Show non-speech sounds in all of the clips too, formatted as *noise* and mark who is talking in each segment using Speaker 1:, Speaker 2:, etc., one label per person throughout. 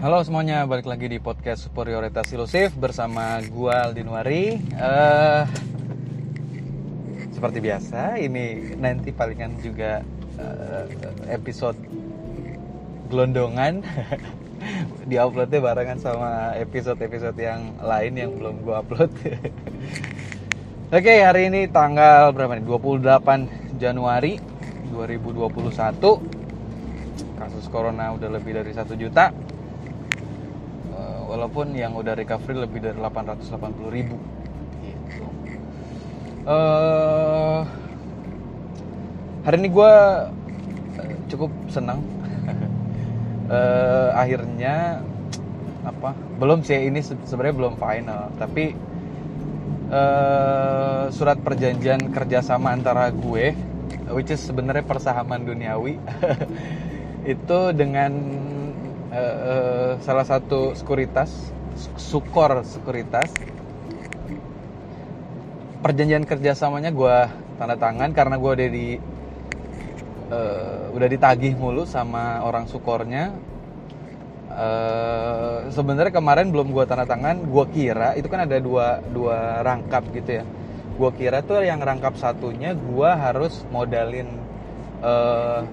Speaker 1: Halo semuanya, balik lagi di podcast Superioritas Ilusif bersama gua Aldinwari. Uh, seperti biasa, ini nanti palingan juga uh, episode gelondongan *laughs* di uploadnya barengan sama episode-episode yang lain yang belum gua upload. *laughs* Oke, okay, hari ini tanggal berapa nih? 28 Januari 2021. Kasus corona udah lebih dari satu juta walaupun yang udah recovery lebih dari 880 ribu. Gitu. Uh, hari ini gue eh, cukup senang. Uh, *laughs* akhirnya apa belum sih ini sebenarnya belum final. Tapi uh, surat perjanjian kerjasama antara gue which is sebenarnya persahaman duniawi *laughs* itu dengan uh, uh, salah satu sekuritas sukor sekuritas. Perjanjian kerjasamanya gue tanda tangan karena gue udah di uh, udah ditagih mulu sama orang sukornya. Uh, sebenarnya kemarin belum gue tanda tangan gue kira itu kan ada dua dua rangkap gitu ya. Gue kira tuh yang rangkap satunya gue harus modalin uh,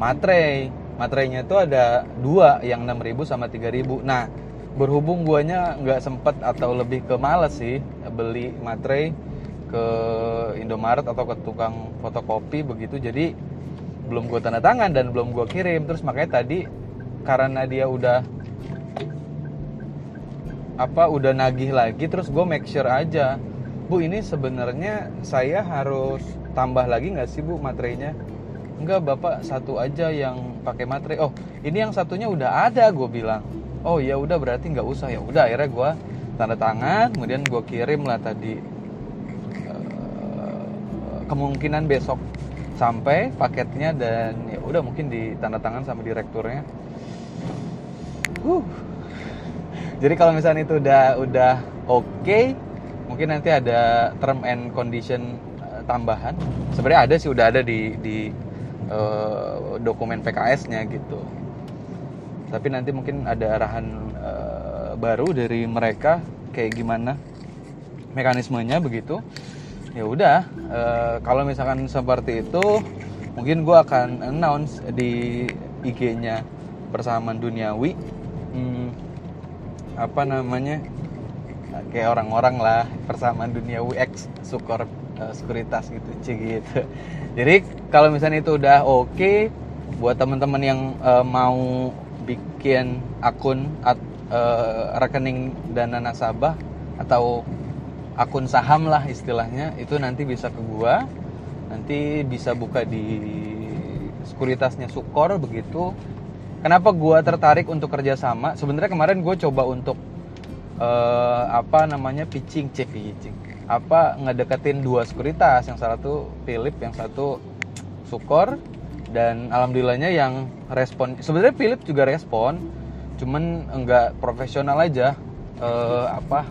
Speaker 1: materai materainya itu ada dua yang 6000 sama 3000 nah berhubung guanya nggak sempet atau lebih ke males sih beli materai ke Indomaret atau ke tukang fotokopi begitu jadi belum gue tanda tangan dan belum gue kirim. Terus makanya tadi karena dia udah apa udah nagih lagi terus gue make sure aja bu ini sebenarnya saya harus tambah lagi nggak sih bu materainya enggak bapak satu aja yang pakai materai. Oh ini yang satunya udah ada gue bilang. Oh ya udah berarti nggak usah. Ya udah akhirnya gue tanda tangan kemudian gue kirim lah tadi uh, kemungkinan besok sampai paketnya dan ya udah mungkin ditanda tangan sama direkturnya. Uh. jadi kalau misalnya itu udah udah oke okay, mungkin nanti ada term and condition uh, tambahan. Sebenarnya ada sih udah ada di di uh, dokumen PKS-nya gitu. Tapi nanti mungkin ada arahan uh, baru dari mereka kayak gimana mekanismenya begitu. Ya udah, uh, kalau misalkan seperti itu, mungkin gue akan announce di IG-nya persamaan duniawi. Hmm, apa namanya? kayak orang-orang lah persamaan duniawi X sukor uh, sekuritas gitu cie gitu jadi kalau misalnya itu udah oke okay, buat teman-teman yang uh, mau bikin akun at, uh, rekening dana nasabah atau akun saham lah istilahnya itu nanti bisa ke gua. Nanti bisa buka di sekuritasnya Sukor begitu. Kenapa gua tertarik untuk kerjasama? Sebenarnya kemarin gue coba untuk uh, apa namanya pitching cek pitching apa ngedeketin dua sekuritas. Yang satu Philip yang satu Sukor. Dan alhamdulillahnya yang respon sebenarnya Philip juga respon cuman enggak profesional aja. Uh, apa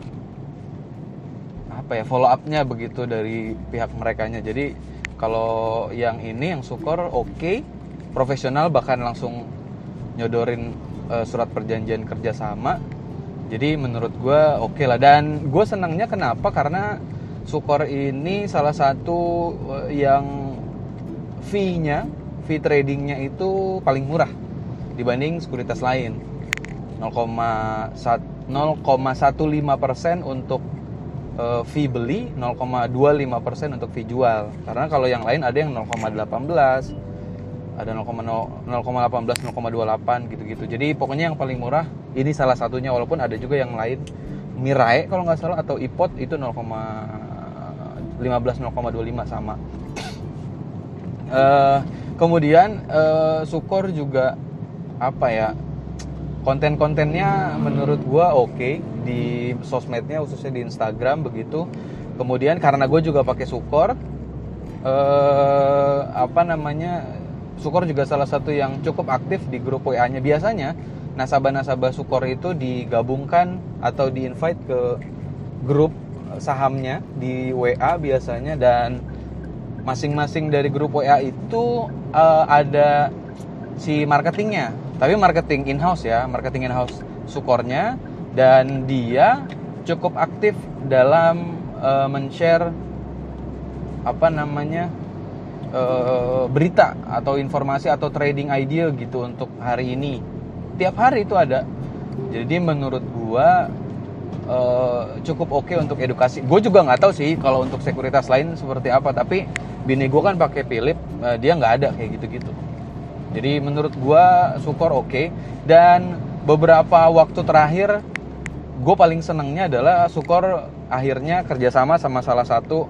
Speaker 1: apa ya follow upnya begitu dari pihak mereka nya jadi kalau yang ini yang Sukor oke. Okay, profesional bahkan langsung nyodorin uh, surat perjanjian kerjasama jadi menurut gue oke okay lah. Dan gue senangnya kenapa? Karena Sukor ini salah satu eh, yang fee-nya fee tradingnya itu paling murah dibanding sekuritas lain. 0,15 persen untuk uh, fee beli 0,25 persen untuk fee jual. Karena kalau yang lain ada yang 0,18 ada 0,18 0,28 gitu-gitu. Jadi pokoknya yang paling murah ini salah satunya walaupun ada juga yang lain. Mirai kalau nggak salah atau iPod itu 0,15 0,25 sama. Uh, *clears throat* kemudian uh, Sukor juga apa ya konten-kontennya menurut gua oke okay, di sosmednya khususnya di Instagram begitu. Kemudian karena gue juga pakai Sukor uh, apa namanya Sukor juga salah satu yang cukup aktif di grup WA-nya. Biasanya nasabah-nasabah Sukor itu digabungkan atau di-invite ke grup sahamnya di WA biasanya dan masing-masing dari grup WA itu uh, ada si marketingnya. tapi marketing in house ya marketing in house sukornya dan dia cukup aktif dalam uh, men-share apa namanya uh, berita atau informasi atau trading idea gitu untuk hari ini. Tiap hari itu ada. Jadi menurut gua uh, cukup oke okay untuk edukasi. Gue juga nggak tahu sih kalau untuk sekuritas lain seperti apa tapi bini gue kan pakai Philip uh, dia nggak ada kayak gitu-gitu. Jadi menurut gue Sukor oke. Okay. dan beberapa waktu terakhir gue paling senengnya adalah Sukor akhirnya kerjasama sama salah satu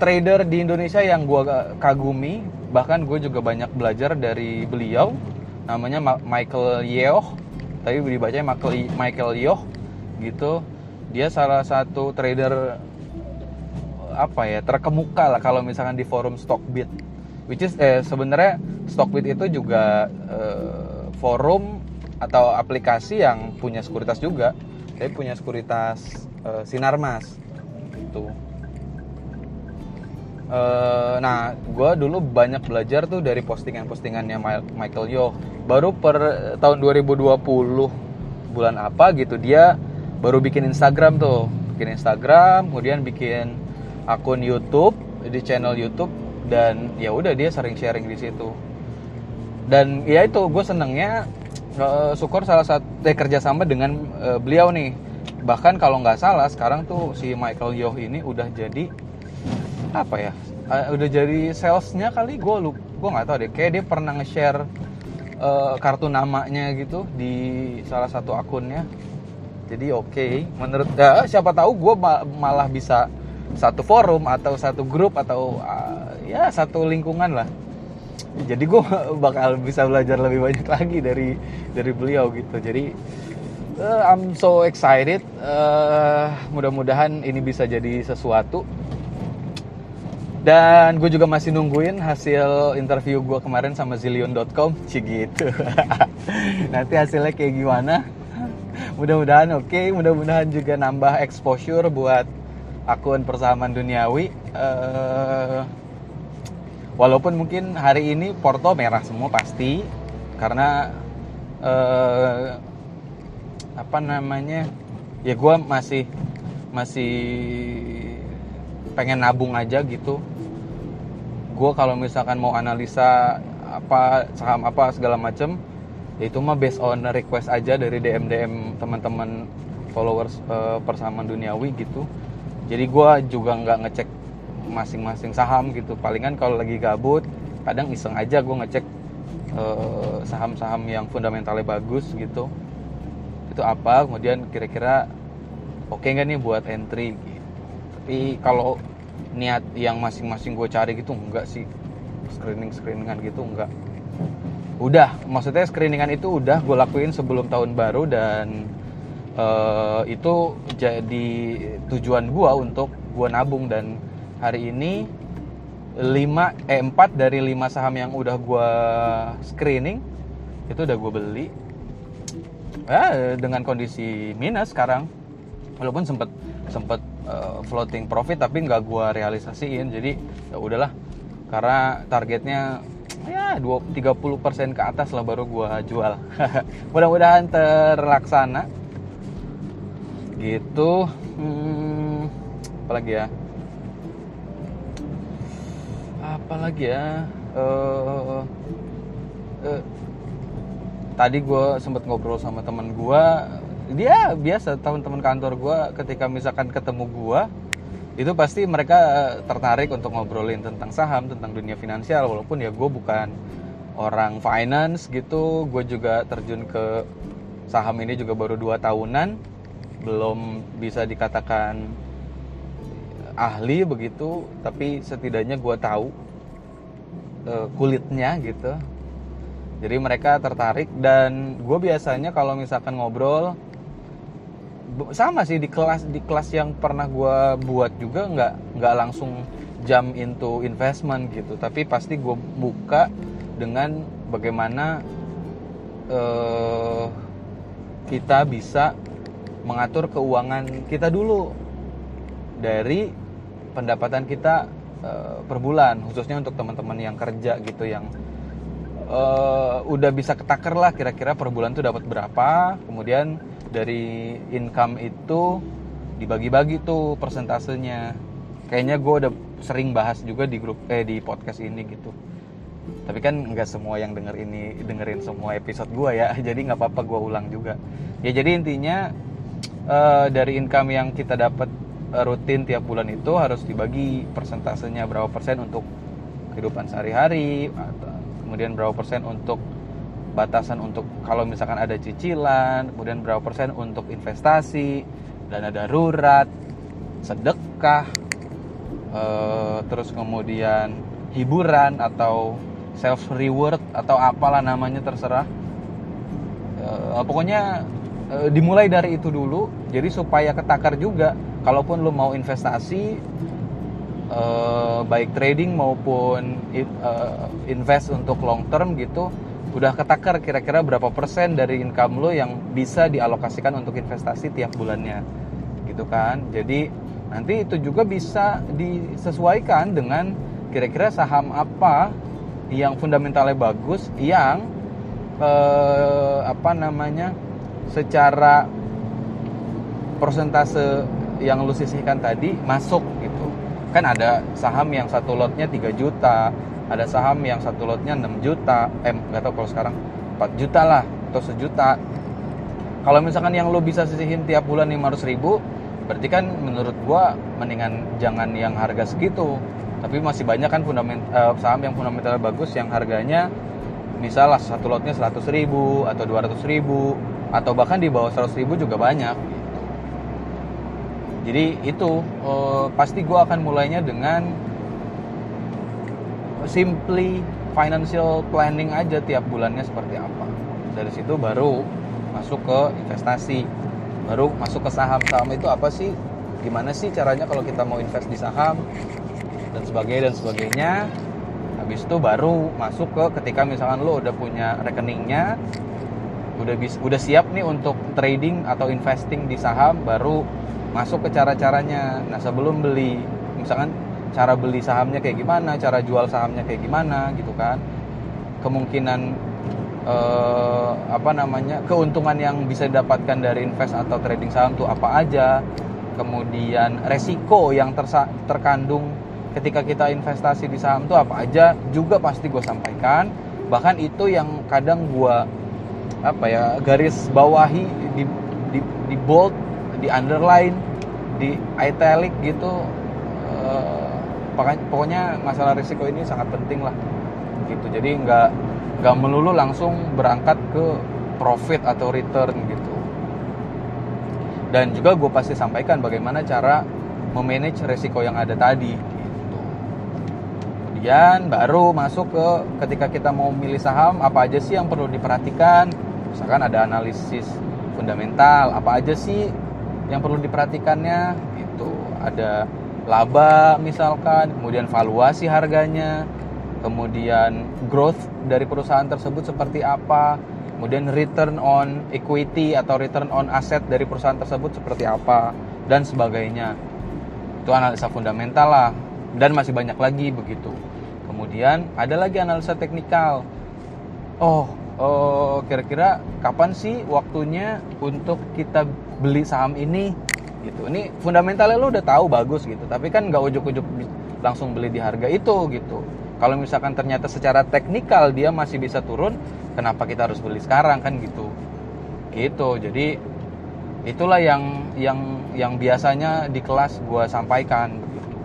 Speaker 1: trader di Indonesia yang gue kagumi bahkan gue juga banyak belajar dari beliau namanya Michael Yeoh. Tapi dibacanya Michael Michael Yeoh gitu. Dia salah satu trader apa ya terkemuka lah kalau misalkan di forum Stockbit which is eh, sebenarnya Stockbit itu juga eh, forum atau aplikasi yang punya sekuritas juga. Tapi punya sekuritas eh, Sinarmas gitu eh, nah gue dulu banyak belajar tuh dari postingan-postingannya Michael Yo baru per tahun 2020 bulan apa gitu dia baru bikin Instagram tuh. Bikin Instagram kemudian bikin akun YouTube di channel YouTube dan ya udah dia sering sharing di situ. Dan ya itu gue senengnya uh, syukur salah satu eh, kerjasama dengan uh, beliau nih. Bahkan kalau nggak salah sekarang tuh si Michael Yoh ini udah jadi apa ya? Uh, udah jadi salesnya kali? Gue lu gue nggak tahu deh. Kayak dia pernah nge-share uh, kartu namanya gitu di salah satu akunnya. Jadi oke okay. menurut ya, siapa tahu gue malah bisa satu forum atau satu grup atau uh, ya satu lingkungan lah. Jadi gue *laughs* bakal bisa belajar lebih banyak lagi dari dari beliau gitu. Jadi uh, I'm so excited. Uh, mudah-mudahan ini bisa jadi sesuatu dan gue juga masih nungguin hasil interview gue kemarin sama zillion.com sih *laughs* gitu *laughs* nanti hasilnya kayak gimana? *laughs* Mudah-mudahan oke okay. mudah-mudahan juga nambah exposure buat akun persamaan duniawi. Uh, walaupun mungkin hari ini Porto merah semua pasti karena uh, apa namanya? Ya gue masih masih pengen nabung aja gitu. Gue kalau misalkan mau analisa apa saham apa segala macem ya itu mah based on request aja dari DM DM teman-teman followers uh, persamaan duniawi gitu. Jadi gue juga nggak ngecek masing-masing saham gitu. Palingan kalau lagi gabut kadang iseng aja gue ngecek uh, saham-saham yang fundamentalnya bagus gitu. Itu apa kemudian kira-kira oke okay nggak nih buat entry tapi kalau niat yang masing-masing gue cari gitu enggak sih. Screening screeningan gitu enggak. Udah maksudnya screeningan itu udah gue lakuin sebelum tahun baru dan uh, itu jadi tujuan gue untuk gue nabung. Dan hari ini 5 eh 4 dari 5 saham yang udah gua screening itu udah gue beli. Ya dengan kondisi minus sekarang. Walaupun sempet sempet uh, floating profit tapi nggak gua realisasiin. Jadi ya udahlah. Karena targetnya ya 20 30% ke atas lah baru gua jual. *laughs* Mudah-mudahan terlaksana. Gitu. Hmm, apalagi ya? Apa lagi ya? Uh, uh, tadi gue sempet ngobrol sama temen gue dia biasa teman-teman kantor gue ketika misalkan ketemu gue itu pasti mereka tertarik untuk ngobrolin tentang saham tentang dunia finansial walaupun ya gue bukan orang finance gitu. Gue juga terjun ke saham ini juga baru dua tahunan. Belum bisa dikatakan ahli begitu tapi setidaknya gue tahu uh, kulitnya gitu. Jadi mereka tertarik dan gue biasanya kalau misalkan ngobrol sama sih di kelas di kelas yang pernah gue buat juga nggak nggak langsung jump into investment gitu. Tapi pasti gue buka dengan bagaimana uh, kita bisa mengatur keuangan kita dulu dari pendapatan kita uh, per bulan khususnya untuk teman-teman yang kerja gitu yang uh, udah bisa ketaker lah kira-kira per bulan tuh dapat berapa. Kemudian dari income itu dibagi-bagi tuh persentasenya. Kayaknya gue udah sering bahas juga di grup eh di podcast ini gitu. Tapi kan nggak semua yang denger ini dengerin semua episode gue ya *laughs* jadi nggak apa-apa gue ulang juga. Ya jadi intinya uh, dari income yang kita dapat uh, rutin tiap bulan itu harus dibagi persentasenya berapa persen untuk kehidupan sehari-hari kemudian berapa persen untuk batasan untuk kalau misalkan ada cicilan kemudian berapa persen untuk investasi dana darurat sedekah uh, terus kemudian hiburan atau self reward atau apalah namanya terserah. Uh, pokoknya uh, dimulai dari itu dulu jadi supaya ketakar juga kalaupun lu mau investasi uh, baik trading maupun uh, invest untuk long term gitu udah ketakar kira-kira berapa persen dari income lo yang bisa dialokasikan untuk investasi tiap bulannya? Gitu kan? Jadi nanti itu juga bisa disesuaikan dengan kira-kira saham apa yang fundamentalnya bagus yang eh, apa namanya secara persentase yang lu sisihkan tadi masuk gitu. Kan ada saham yang satu lotnya 3 juta ada saham yang satu lotnya 6 juta eh nggak tahu kalau sekarang 4 juta lah atau sejuta. Kalau misalkan yang lo bisa sisihin tiap bulan 500 ribu berarti kan menurut gua mendingan jangan yang harga segitu. Tapi masih banyak kan fundament uh, saham yang fundamental bagus yang harganya misalnya satu lotnya 100 ribu atau 200 ribu atau bahkan di bawah 100 ribu juga banyak. Jadi itu uh, pasti gue akan mulainya dengan simply financial planning aja tiap bulannya seperti apa. Dari situ baru masuk ke investasi. Baru masuk ke saham. Saham itu apa sih? Gimana sih caranya kalau kita mau invest di saham? Dan sebagainya dan sebagainya. Habis itu baru masuk ke ketika misalkan lo udah punya rekeningnya udah bis, udah siap nih untuk trading atau investing di saham baru masuk ke cara-caranya. Nah sebelum beli misalkan cara beli sahamnya kayak gimana, cara jual sahamnya kayak gimana gitu kan. Kemungkinan eh, apa namanya? keuntungan yang bisa didapatkan dari invest atau trading saham tuh apa aja. Kemudian resiko yang tersa terkandung ketika kita investasi di saham tuh apa aja juga pasti gue sampaikan. Bahkan itu yang kadang gue apa ya garis bawahi di di, di bold, di underline, di italic gitu pokoknya masalah risiko ini sangat penting lah. Gitu. Jadi nggak nggak melulu langsung berangkat ke profit atau return gitu. Dan juga gue pasti sampaikan bagaimana cara memanage risiko yang ada tadi gitu. kemudian baru masuk ke ketika kita mau milih saham apa aja sih yang perlu diperhatikan? Misalkan ada analisis fundamental apa aja sih yang perlu diperhatikannya? Itu ada laba misalkan, kemudian valuasi harganya, kemudian growth dari perusahaan tersebut seperti apa, kemudian return on equity atau return on asset dari perusahaan tersebut seperti apa dan sebagainya. Itu analisa fundamental lah dan masih banyak lagi begitu. Kemudian ada lagi analisa teknikal. Oh, oh kira-kira kapan sih waktunya untuk kita beli saham ini gitu. Ini fundamentalnya lo udah tahu bagus gitu tapi kan nggak ujuk-ujuk langsung beli di harga itu gitu. Kalau misalkan ternyata secara teknikal dia masih bisa turun kenapa kita harus beli sekarang kan gitu. Gitu jadi itulah yang yang yang biasanya di kelas gue sampaikan gitu.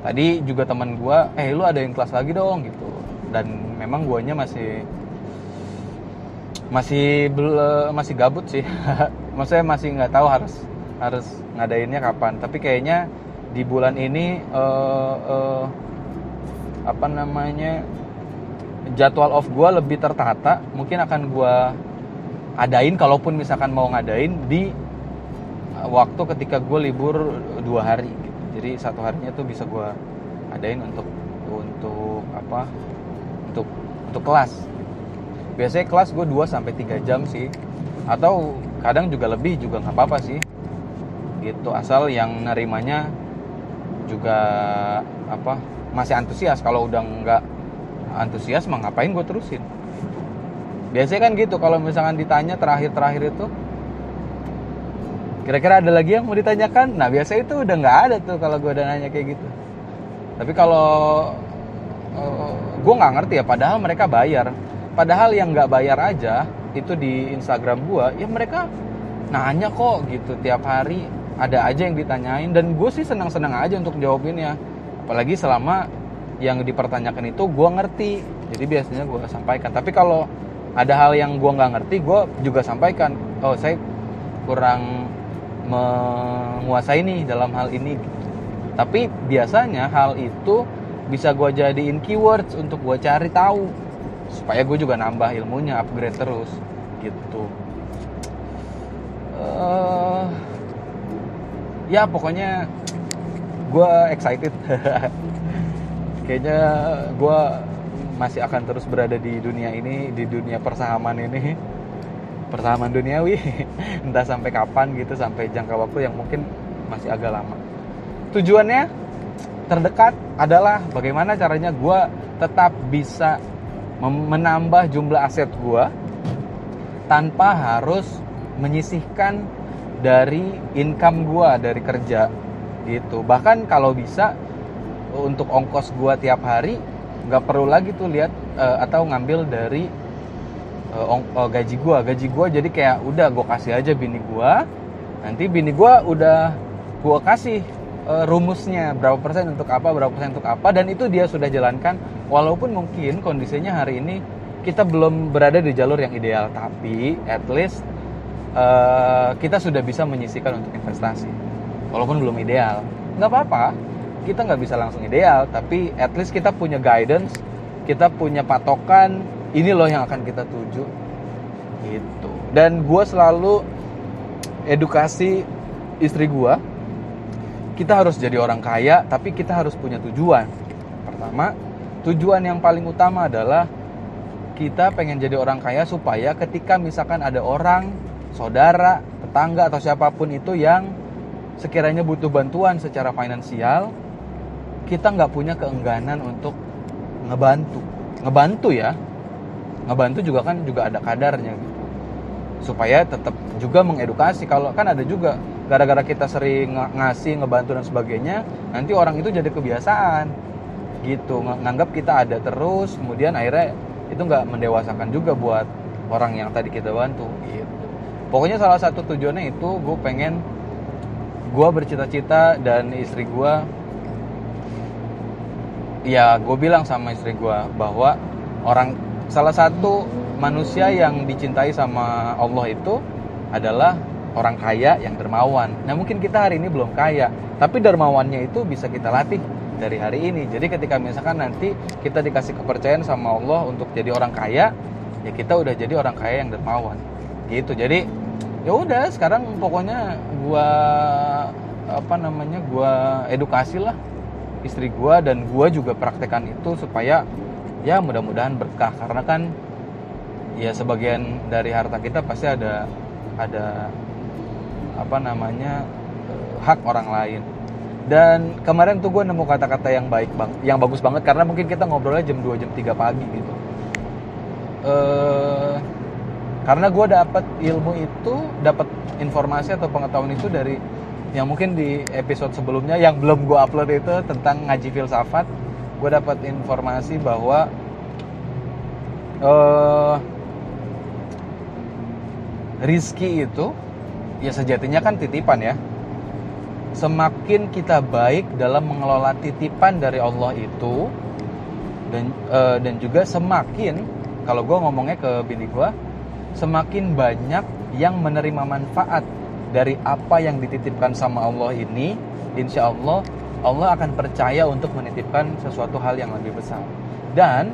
Speaker 1: Tadi juga teman gue eh lu ada yang kelas lagi dong gitu. Dan memang guanya masih masih masih gabut sih. *laughs* Maksudnya masih nggak tahu harus harus ngadainnya kapan. Tapi kayaknya di bulan ini uh, uh, apa namanya jadwal off gue lebih tertata. Mungkin akan gue adain kalaupun misalkan mau ngadain di waktu ketika gue libur dua hari. Gitu. jadi satu harinya tuh bisa gue adain untuk untuk apa untuk untuk kelas. Biasanya kelas gue 2 sampai tiga jam sih. Atau kadang juga lebih juga nggak apa-apa sih gitu. Asal yang nerimanya juga apa masih antusias. Kalau udah nggak antusias mah ngapain gue terusin? Biasanya kan gitu kalau misalkan ditanya terakhir-terakhir itu kira-kira ada lagi yang mau ditanyakan? Nah biasa itu udah nggak ada tuh kalau gue udah nanya kayak gitu. Tapi kalau uh, eh, gue nggak ngerti ya padahal mereka bayar. Padahal yang nggak bayar aja itu di Instagram gue ya mereka nanya kok gitu tiap hari ada aja yang ditanyain dan gue sih senang-senang aja untuk jawabin ya apalagi selama yang dipertanyakan itu gue ngerti. Jadi biasanya gue sampaikan. Tapi kalau ada hal yang gue nggak ngerti gue juga sampaikan oh saya kurang menguasai nih dalam hal ini. Tapi biasanya hal itu bisa gue jadiin keywords untuk gue cari tahu supaya gue juga nambah ilmunya upgrade terus gitu. Uh, ya pokoknya gue excited. *laughs* Kayaknya gue masih akan terus berada di dunia ini di dunia persahaman ini. Persamaan duniawi. *laughs* Entah sampai kapan gitu sampai jangka waktu yang mungkin masih agak lama. Tujuannya terdekat adalah bagaimana caranya gue tetap bisa menambah jumlah aset gue tanpa harus menyisihkan dari income gue dari kerja gitu. Bahkan kalau bisa untuk ongkos gue tiap hari nggak perlu lagi tuh lihat uh, atau ngambil dari uh, uh, gaji gue gaji gue jadi kayak udah gue kasih aja bini gue nanti bini gue udah gue kasih uh, rumusnya berapa persen untuk apa berapa persen untuk apa. Dan itu dia sudah jalankan. Walaupun mungkin kondisinya hari ini kita belum berada di jalur yang ideal tapi at least uh, kita sudah bisa menyisikan untuk investasi. Walaupun belum ideal. Nggak apa-apa. Kita nggak bisa langsung ideal tapi at least kita punya guidance kita punya patokan ini loh yang akan kita tuju. Gitu. Dan gue selalu edukasi istri gue kita harus jadi orang kaya tapi kita harus punya tujuan. Pertama tujuan yang paling utama adalah kita pengen jadi orang kaya supaya ketika misalkan ada orang saudara tetangga atau siapa pun itu yang sekiranya butuh bantuan secara finansial kita nggak punya keengganan untuk ngebantu. Ngebantu ya. Ngebantu juga kan juga ada kadarnya. Gitu supaya tetap juga mengedukasi. Kalau kan ada juga gara-gara kita sering ng ngasih ngebantu dan sebagainya nanti orang itu jadi kebiasaan. Gitu. Ng nganggap kita ada terus kemudian akhirnya itu nggak mendewasakan juga buat orang yang tadi kita bantu. Gitu pokoknya salah satu tujuannya itu gue pengen gue bercita-cita dan istri gue ya gue bilang sama istri gue bahwa orang salah satu manusia yang dicintai sama Allah itu adalah orang kaya yang dermawan. Nah mungkin kita hari ini belum kaya, tapi dermawannya itu bisa kita latih dari hari ini. Jadi ketika misalkan nanti kita dikasih kepercayaan sama Allah untuk jadi orang kaya, ya kita udah jadi orang kaya yang dermawan. Gitu. Jadi ya udah sekarang pokoknya gua apa namanya gua edukasi lah. Istri gua dan gua juga praktekan itu supaya ya mudah-mudahan berkah. Karena kan ya sebagian dari harta kita pasti ada ada apa namanya eh, hak orang lain. Dan kemarin tuh gue nemu kata-kata yang baik bang yang bagus banget. Karena mungkin kita ngobrolnya jam 2 jam 3 pagi gitu. Uh, karena gue dapat ilmu itu dapat informasi atau pengetahuan itu dari yang mungkin di episode sebelumnya yang belum gue upload itu tentang ngaji filsafat. Gue dapat informasi bahwa uh, rizki itu ya sejatinya kan titipan ya semakin kita baik dalam mengelola titipan dari Allah itu dan uh, dan juga semakin kalau gue ngomongnya ke bini gue semakin banyak yang menerima manfaat dari apa yang dititipkan sama Allah ini insya Allah Allah akan percaya untuk menitipkan sesuatu hal yang lebih besar. Dan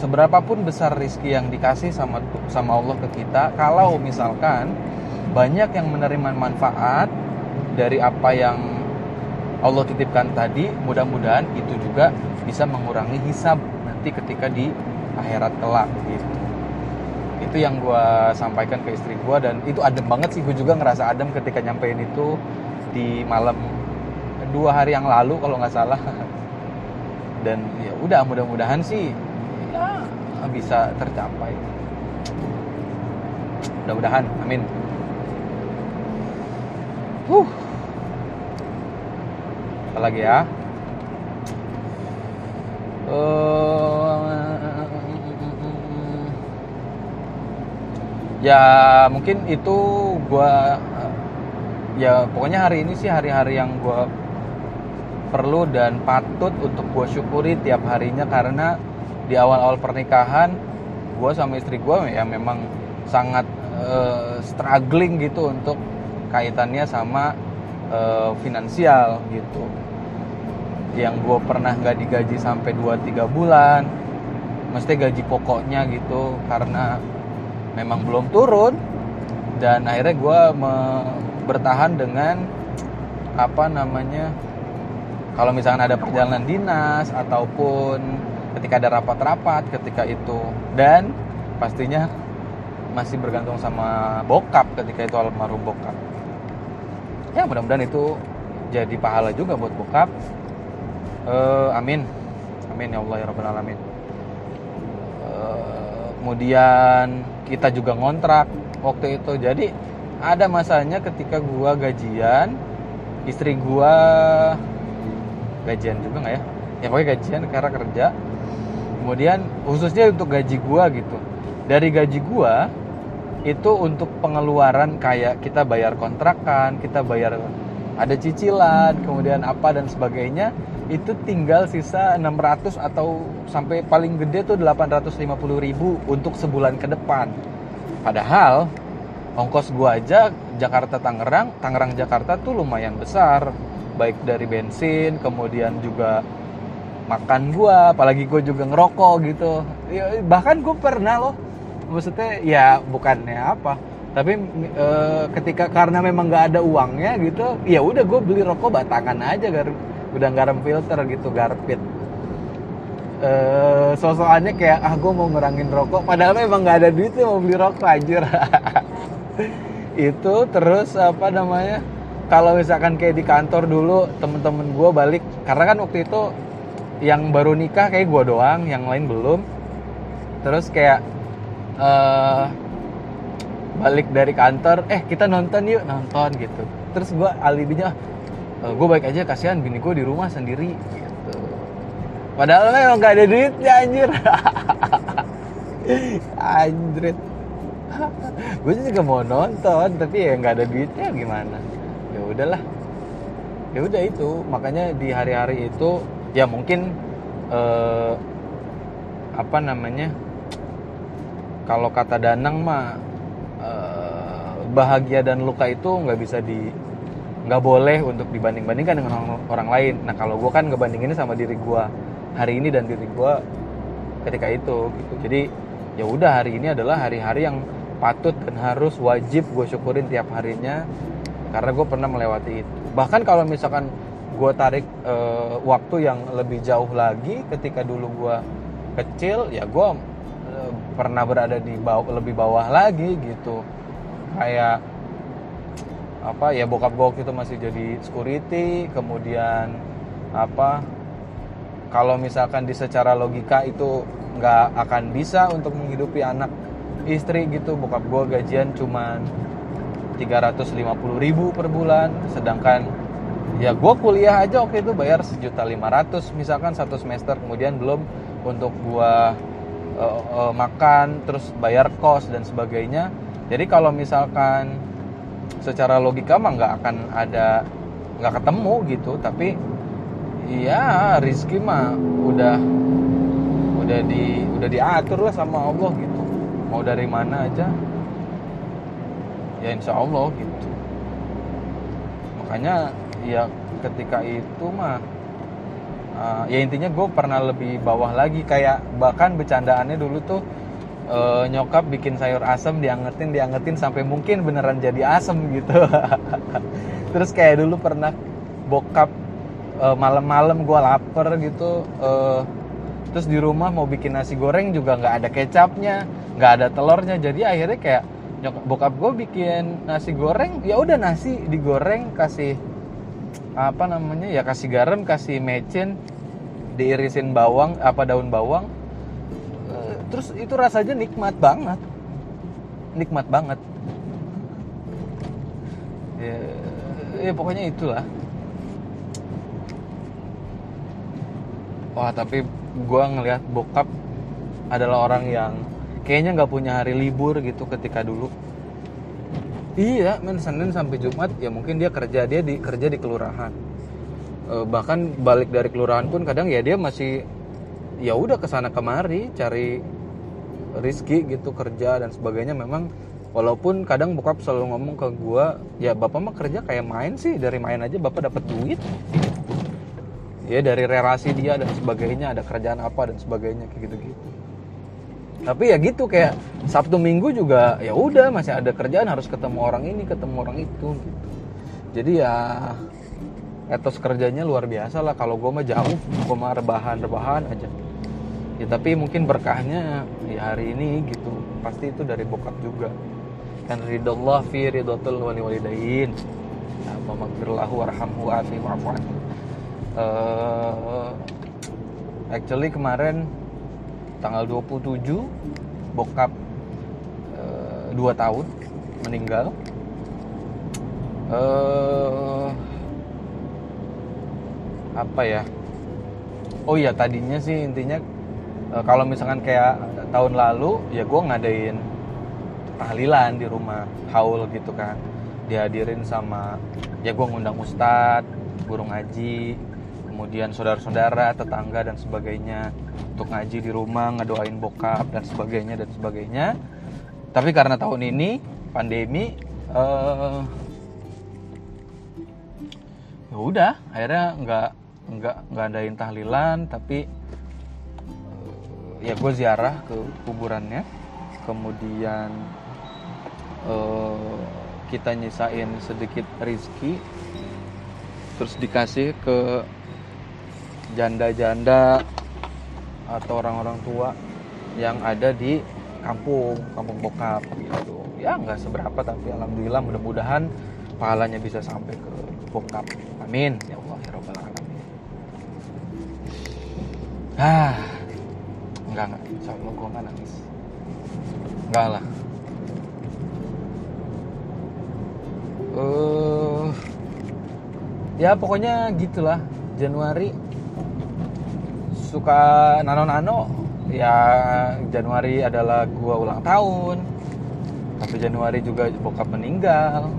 Speaker 1: seberapapun besar rizki yang dikasih sama sama Allah ke kita, kalau misalkan banyak yang menerima manfaat dari apa yang Allah titipkan tadi, mudah-mudahan itu juga bisa mengurangi hisab nanti ketika di akhirat kelak gitu. Itu yang gue sampaikan ke istri gue dan itu adem banget sih. Gue juga ngerasa adem ketika nyampein itu di malam dua hari yang lalu kalau nggak salah. *laughs* Dan ya udah mudah-mudahan sih ya bisa tercapai. Mudah-mudahan amin. Huh. Apa lagi ya? Uh, ya mungkin itu gua ya pokoknya hari ini sih hari-hari yang gua perlu dan patut untuk gue syukuri tiap harinya karena di awal-awal pernikahan gue sama istri gue ya memang sangat uh, struggling gitu untuk kaitannya sama uh, finansial gitu. Yang gue pernah nggak digaji sampai 2-3 bulan mesti gaji pokoknya gitu karena memang belum turun. Dan akhirnya gue bertahan dengan apa namanya kalau misalnya ada perjalanan dinas ataupun ketika ada rapat-rapat ketika itu. Dan pastinya masih bergantung sama bokap ketika itu almarhum bokap. Ya mudah-mudahan itu jadi pahala juga buat bokap. Uh, amin. Amin ya Allah ya rabbal alamin. Uh, kemudian kita juga ngontrak waktu itu. Jadi ada masanya ketika gua gajian istri gua gajian juga nggak ya? Ya pokoknya gajian karena kerja. Kemudian khususnya untuk gaji gua gitu. Dari gaji gua itu untuk pengeluaran kayak kita bayar kontrakan kita bayar ada cicilan kemudian apa dan sebagainya itu tinggal sisa 600 atau sampai paling gede tuh 850 ribu untuk sebulan ke depan. Padahal ongkos gua aja Jakarta Tangerang Tangerang Jakarta tuh lumayan besar. Baik dari bensin kemudian juga makan gua apalagi gue juga ngerokok gitu. Ya, bahkan gue pernah loh. Maksudnya ya bukannya apa tapi e, ketika karena memang nggak ada uangnya gitu ya udah gue beli rokok batangan aja gar udah garam filter gitu garpit. E, sosokannya kayak ah gue mau ngurangin rokok. Padahal memang nggak ada duit mau beli rokok anjir. *laughs* Itu terus apa namanya kalau misalkan kayak di kantor dulu temen-temen gue balik karena kan waktu itu yang baru nikah kayak gue doang yang lain belum. Terus kayak uh, balik dari kantor eh kita nonton yuk. Nonton gitu. Terus gue alibinya uh, eh, gue baik aja kasihan bini gue di rumah sendiri gitu. Padahal memang gak ada duitnya anjir. *laughs* Anjrit. *laughs* Gue juga mau nonton tapi ya nggak ada duitnya gimana? Udahlah. Ya udah itu makanya di hari-hari itu ya mungkin eh, apa namanya kalau kata Danang mah eh, bahagia dan luka itu nggak bisa di nggak boleh untuk dibanding-bandingkan dengan orang, orang lain. Nah kalau gue kan ngebandinginnya sama diri gue hari ini dan diri gue ketika itu gitu. Jadi ya udah hari ini adalah hari-hari yang patut dan harus wajib gue syukurin tiap harinya karena gue pernah melewati itu. Bahkan kalau misalkan gue tarik e, waktu yang lebih jauh lagi ketika dulu gue kecil ya gue e, pernah berada di bawah lebih bawah lagi gitu. Kayak apa ya bokap gue waktu itu masih jadi security kemudian apa kalau misalkan di secara logika itu nggak akan bisa untuk menghidupi anak istri gitu bokap gue gajian cuman 350 ribu per bulan sedangkan ya gue kuliah aja oke itu bayar sejuta lima ratus misalkan satu semester kemudian belum untuk gue uh, uh, makan terus bayar kos dan sebagainya. Jadi kalau misalkan secara logika mah nggak akan ada nggak ketemu gitu. Tapi ya rizki mah udah udah di udah diatur lah sama Allah gitu. Mau dari mana aja ya insya Allah gitu. Makanya ya ketika itu mah uh, ya intinya gue pernah lebih bawah lagi. Kayak bahkan bercandaannya dulu tuh uh, nyokap bikin sayur asem diangetin diangetin sampai mungkin beneran jadi asem gitu. *laughs* Terus kayak dulu pernah bokap uh, malam-malam gue lapar gitu uh, terus di rumah mau bikin nasi goreng juga nggak ada kecapnya nggak ada telurnya. Jadi akhirnya kayak nyokap bokap gue bikin nasi goreng ya udah nasi digoreng kasih apa namanya ya kasih garam kasih mecin diirisin bawang apa daun bawang terus itu rasanya nikmat banget. Nikmat banget. Ya, ya pokoknya itulah. Wah tapi gue ngelihat bokap adalah orang yang kayaknya nggak punya hari libur gitu ketika dulu. Iya men senin sampai jumat ya mungkin dia kerja dia di kerja di kelurahan. E, bahkan balik dari kelurahan pun kadang ya dia masih ya udah ke sana kemari cari rizki gitu kerja dan sebagainya memang walaupun kadang bokap selalu ngomong ke gue ya bapak mah kerja kayak main sih dari main aja bapak dapat duit. Ya dari relasi dia dan sebagainya ada kerjaan apa dan sebagainya kayak gitu gitu tapi ya gitu kayak sabtu minggu juga ya udah masih ada kerjaan harus ketemu orang ini ketemu orang itu gitu. Jadi ya etos kerjanya luar biasa lah kalau gue mah jauh gue mah rebahan rebahan aja ya tapi mungkin berkahnya ya hari ini gitu. Pasti itu dari bokap juga. Kan ridallah fi ridatul wali walidain ya, magfirlahu warhamhu afi wa'fu uh, actually kemarin tanggal 27 bokap uh, 2 tahun meninggal. Uh, apa ya? Oh iya tadinya sih intinya uh, kalau misalkan kayak tahun lalu ya gue ngadain tahlilan di rumah haul gitu kan. Dihadirin sama ya gue ngundang ustad guru ngaji kemudian saudara-saudara tetangga dan sebagainya untuk ngaji di rumah ngedoain bokap dan sebagainya dan sebagainya. Tapi karena tahun ini pandemi uh, ya udah akhirnya nggak nggak nggak adain tahlilan tapi ya gue ziarah ke kuburannya. Kemudian uh, kita nyisain sedikit rizki. Terus dikasih ke janda-janda atau orang-orang tua yang ada di kampung kampung bokap gitu. Ya nggak seberapa tapi alhamdulillah mudah-mudahan pahalanya bisa sampai ke bokap. Amin. Ya Allah ya robbal alamin. Ah enggak enggak. Insya Allah gue nggak nangis. Enggak lah. Uh, ya pokoknya gitulah. Januari suka nano-nano. Ya Januari adalah gua ulang tahun. Tapi Januari juga bokap meninggal.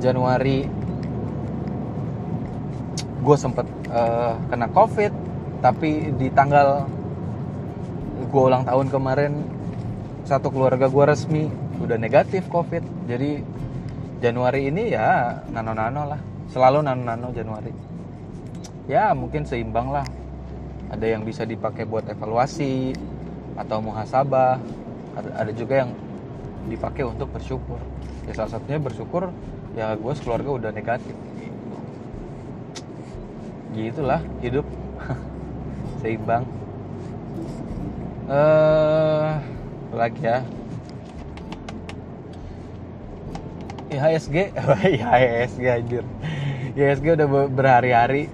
Speaker 1: Januari gue sempet uh, kena covid. Tapi di tanggal gue ulang tahun kemarin satu keluarga gue resmi udah negatif covid. Jadi Januari ini ya nano-nano lah. Selalu nano-nano Januari. Ya mungkin seimbang lah. Ada yang bisa dipakai buat evaluasi atau muhasabah. Ada, juga yang dipakai untuk bersyukur. Ya salah satunya bersyukur ya gue keluarga udah negatif. Gitulah hidup. *laughs* Seimbang uh, lagi ya. IHSG *laughs* IHSG anjir. IHSG udah berhari-hari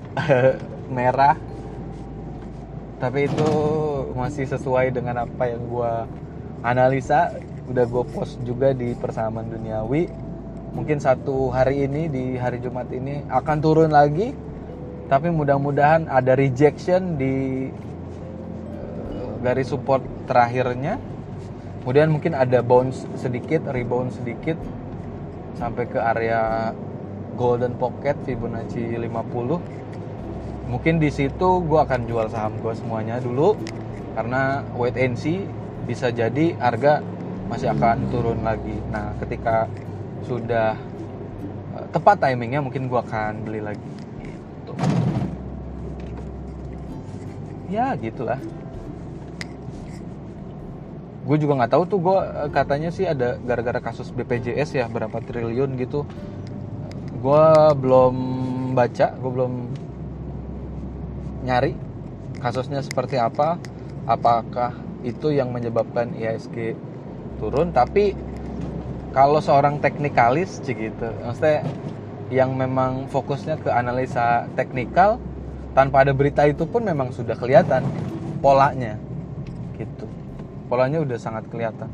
Speaker 1: *laughs* merah. Tapi itu masih sesuai dengan apa yang gue analisa. Udah gue post juga di persamaan duniawi. Mungkin satu hari ini di hari Jumat ini akan turun lagi. Tapi mudah-mudahan ada rejection di garis support terakhirnya. Kemudian mungkin ada bounce sedikit rebound sedikit sampai ke area golden pocket Fibonacci 50 mungkin di situ gue akan jual saham gue semuanya dulu karena wait and see bisa jadi harga masih akan turun lagi. Nah ketika sudah uh, tepat timingnya mungkin gue akan beli lagi. Gitu. Ya gitulah gue juga nggak tahu tuh gue eh, katanya sih ada gara-gara kasus BPJS ya berapa triliun gitu. Gue belum baca gue belum nyari kasusnya seperti apa apakah itu yang menyebabkan IHSG turun. Tapi kalau seorang teknikalis gitu. Maksudnya yang memang fokusnya ke analisa teknikal tanpa ada berita itu pun memang sudah kelihatan polanya gitu polanya udah sangat kelihatan.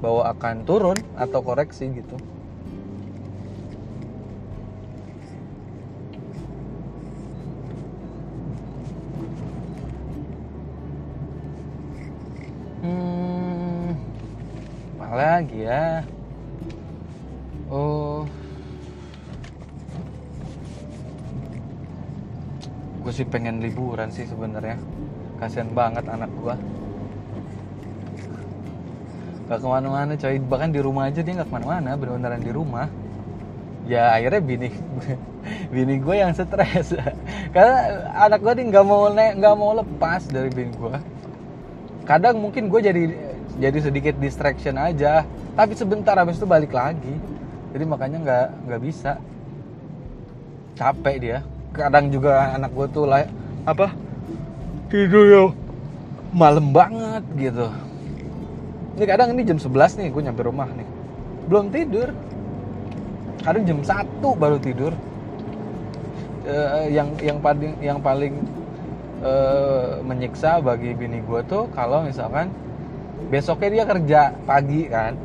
Speaker 1: Bahwa akan turun atau koreksi gitu. Hmm apa lagi ya? Oh. Gue sih pengen liburan sih sebenarnya. Kasian banget anak gue gak ke mana-mana coy. Bahkan di rumah aja dia gak ke mana-mana bener-beneran di rumah. Ya akhirnya bini *laughs* bini gue yang stres. *laughs* Karena anak gue nih nggak mau nggak mau lepas dari bini gue kadang mungkin gue jadi jadi sedikit distraction aja. Tapi sebentar habis itu balik lagi. Jadi makanya nggak nggak bisa. Capek dia. Kadang juga anak gue tuh lah apa? Tidur ya malam banget gitu ini kadang ini jam 11 nih gue nyampe rumah nih. Belum tidur. Kadang jam 1 baru tidur. Uh, yang yang paling yang paling uh, menyiksa bagi bini gue tuh kalau misalkan besoknya dia kerja pagi kan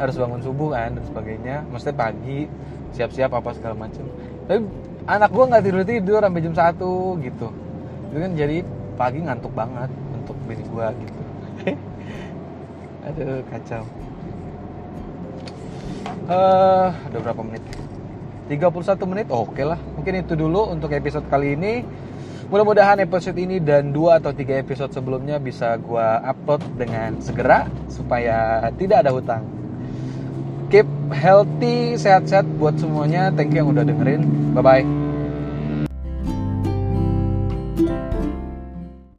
Speaker 1: harus bangun subuh kan dan sebagainya. Mesti pagi siap-siap apa segala macam tapi anak gue nggak tidur tidur sampai jam satu gitu. Itu kan jadi pagi ngantuk banget untuk bini gue gitu aduh kacau. Uh, ada berapa menit? 31 menit? Oke okay lah. Mungkin itu dulu untuk episode kali ini. Mudah-mudahan episode ini dan dua atau tiga episode sebelumnya bisa gue upload dengan segera supaya tidak ada hutang. Keep healthy sehat-sehat buat semuanya. Thank you yang udah dengerin. Bye bye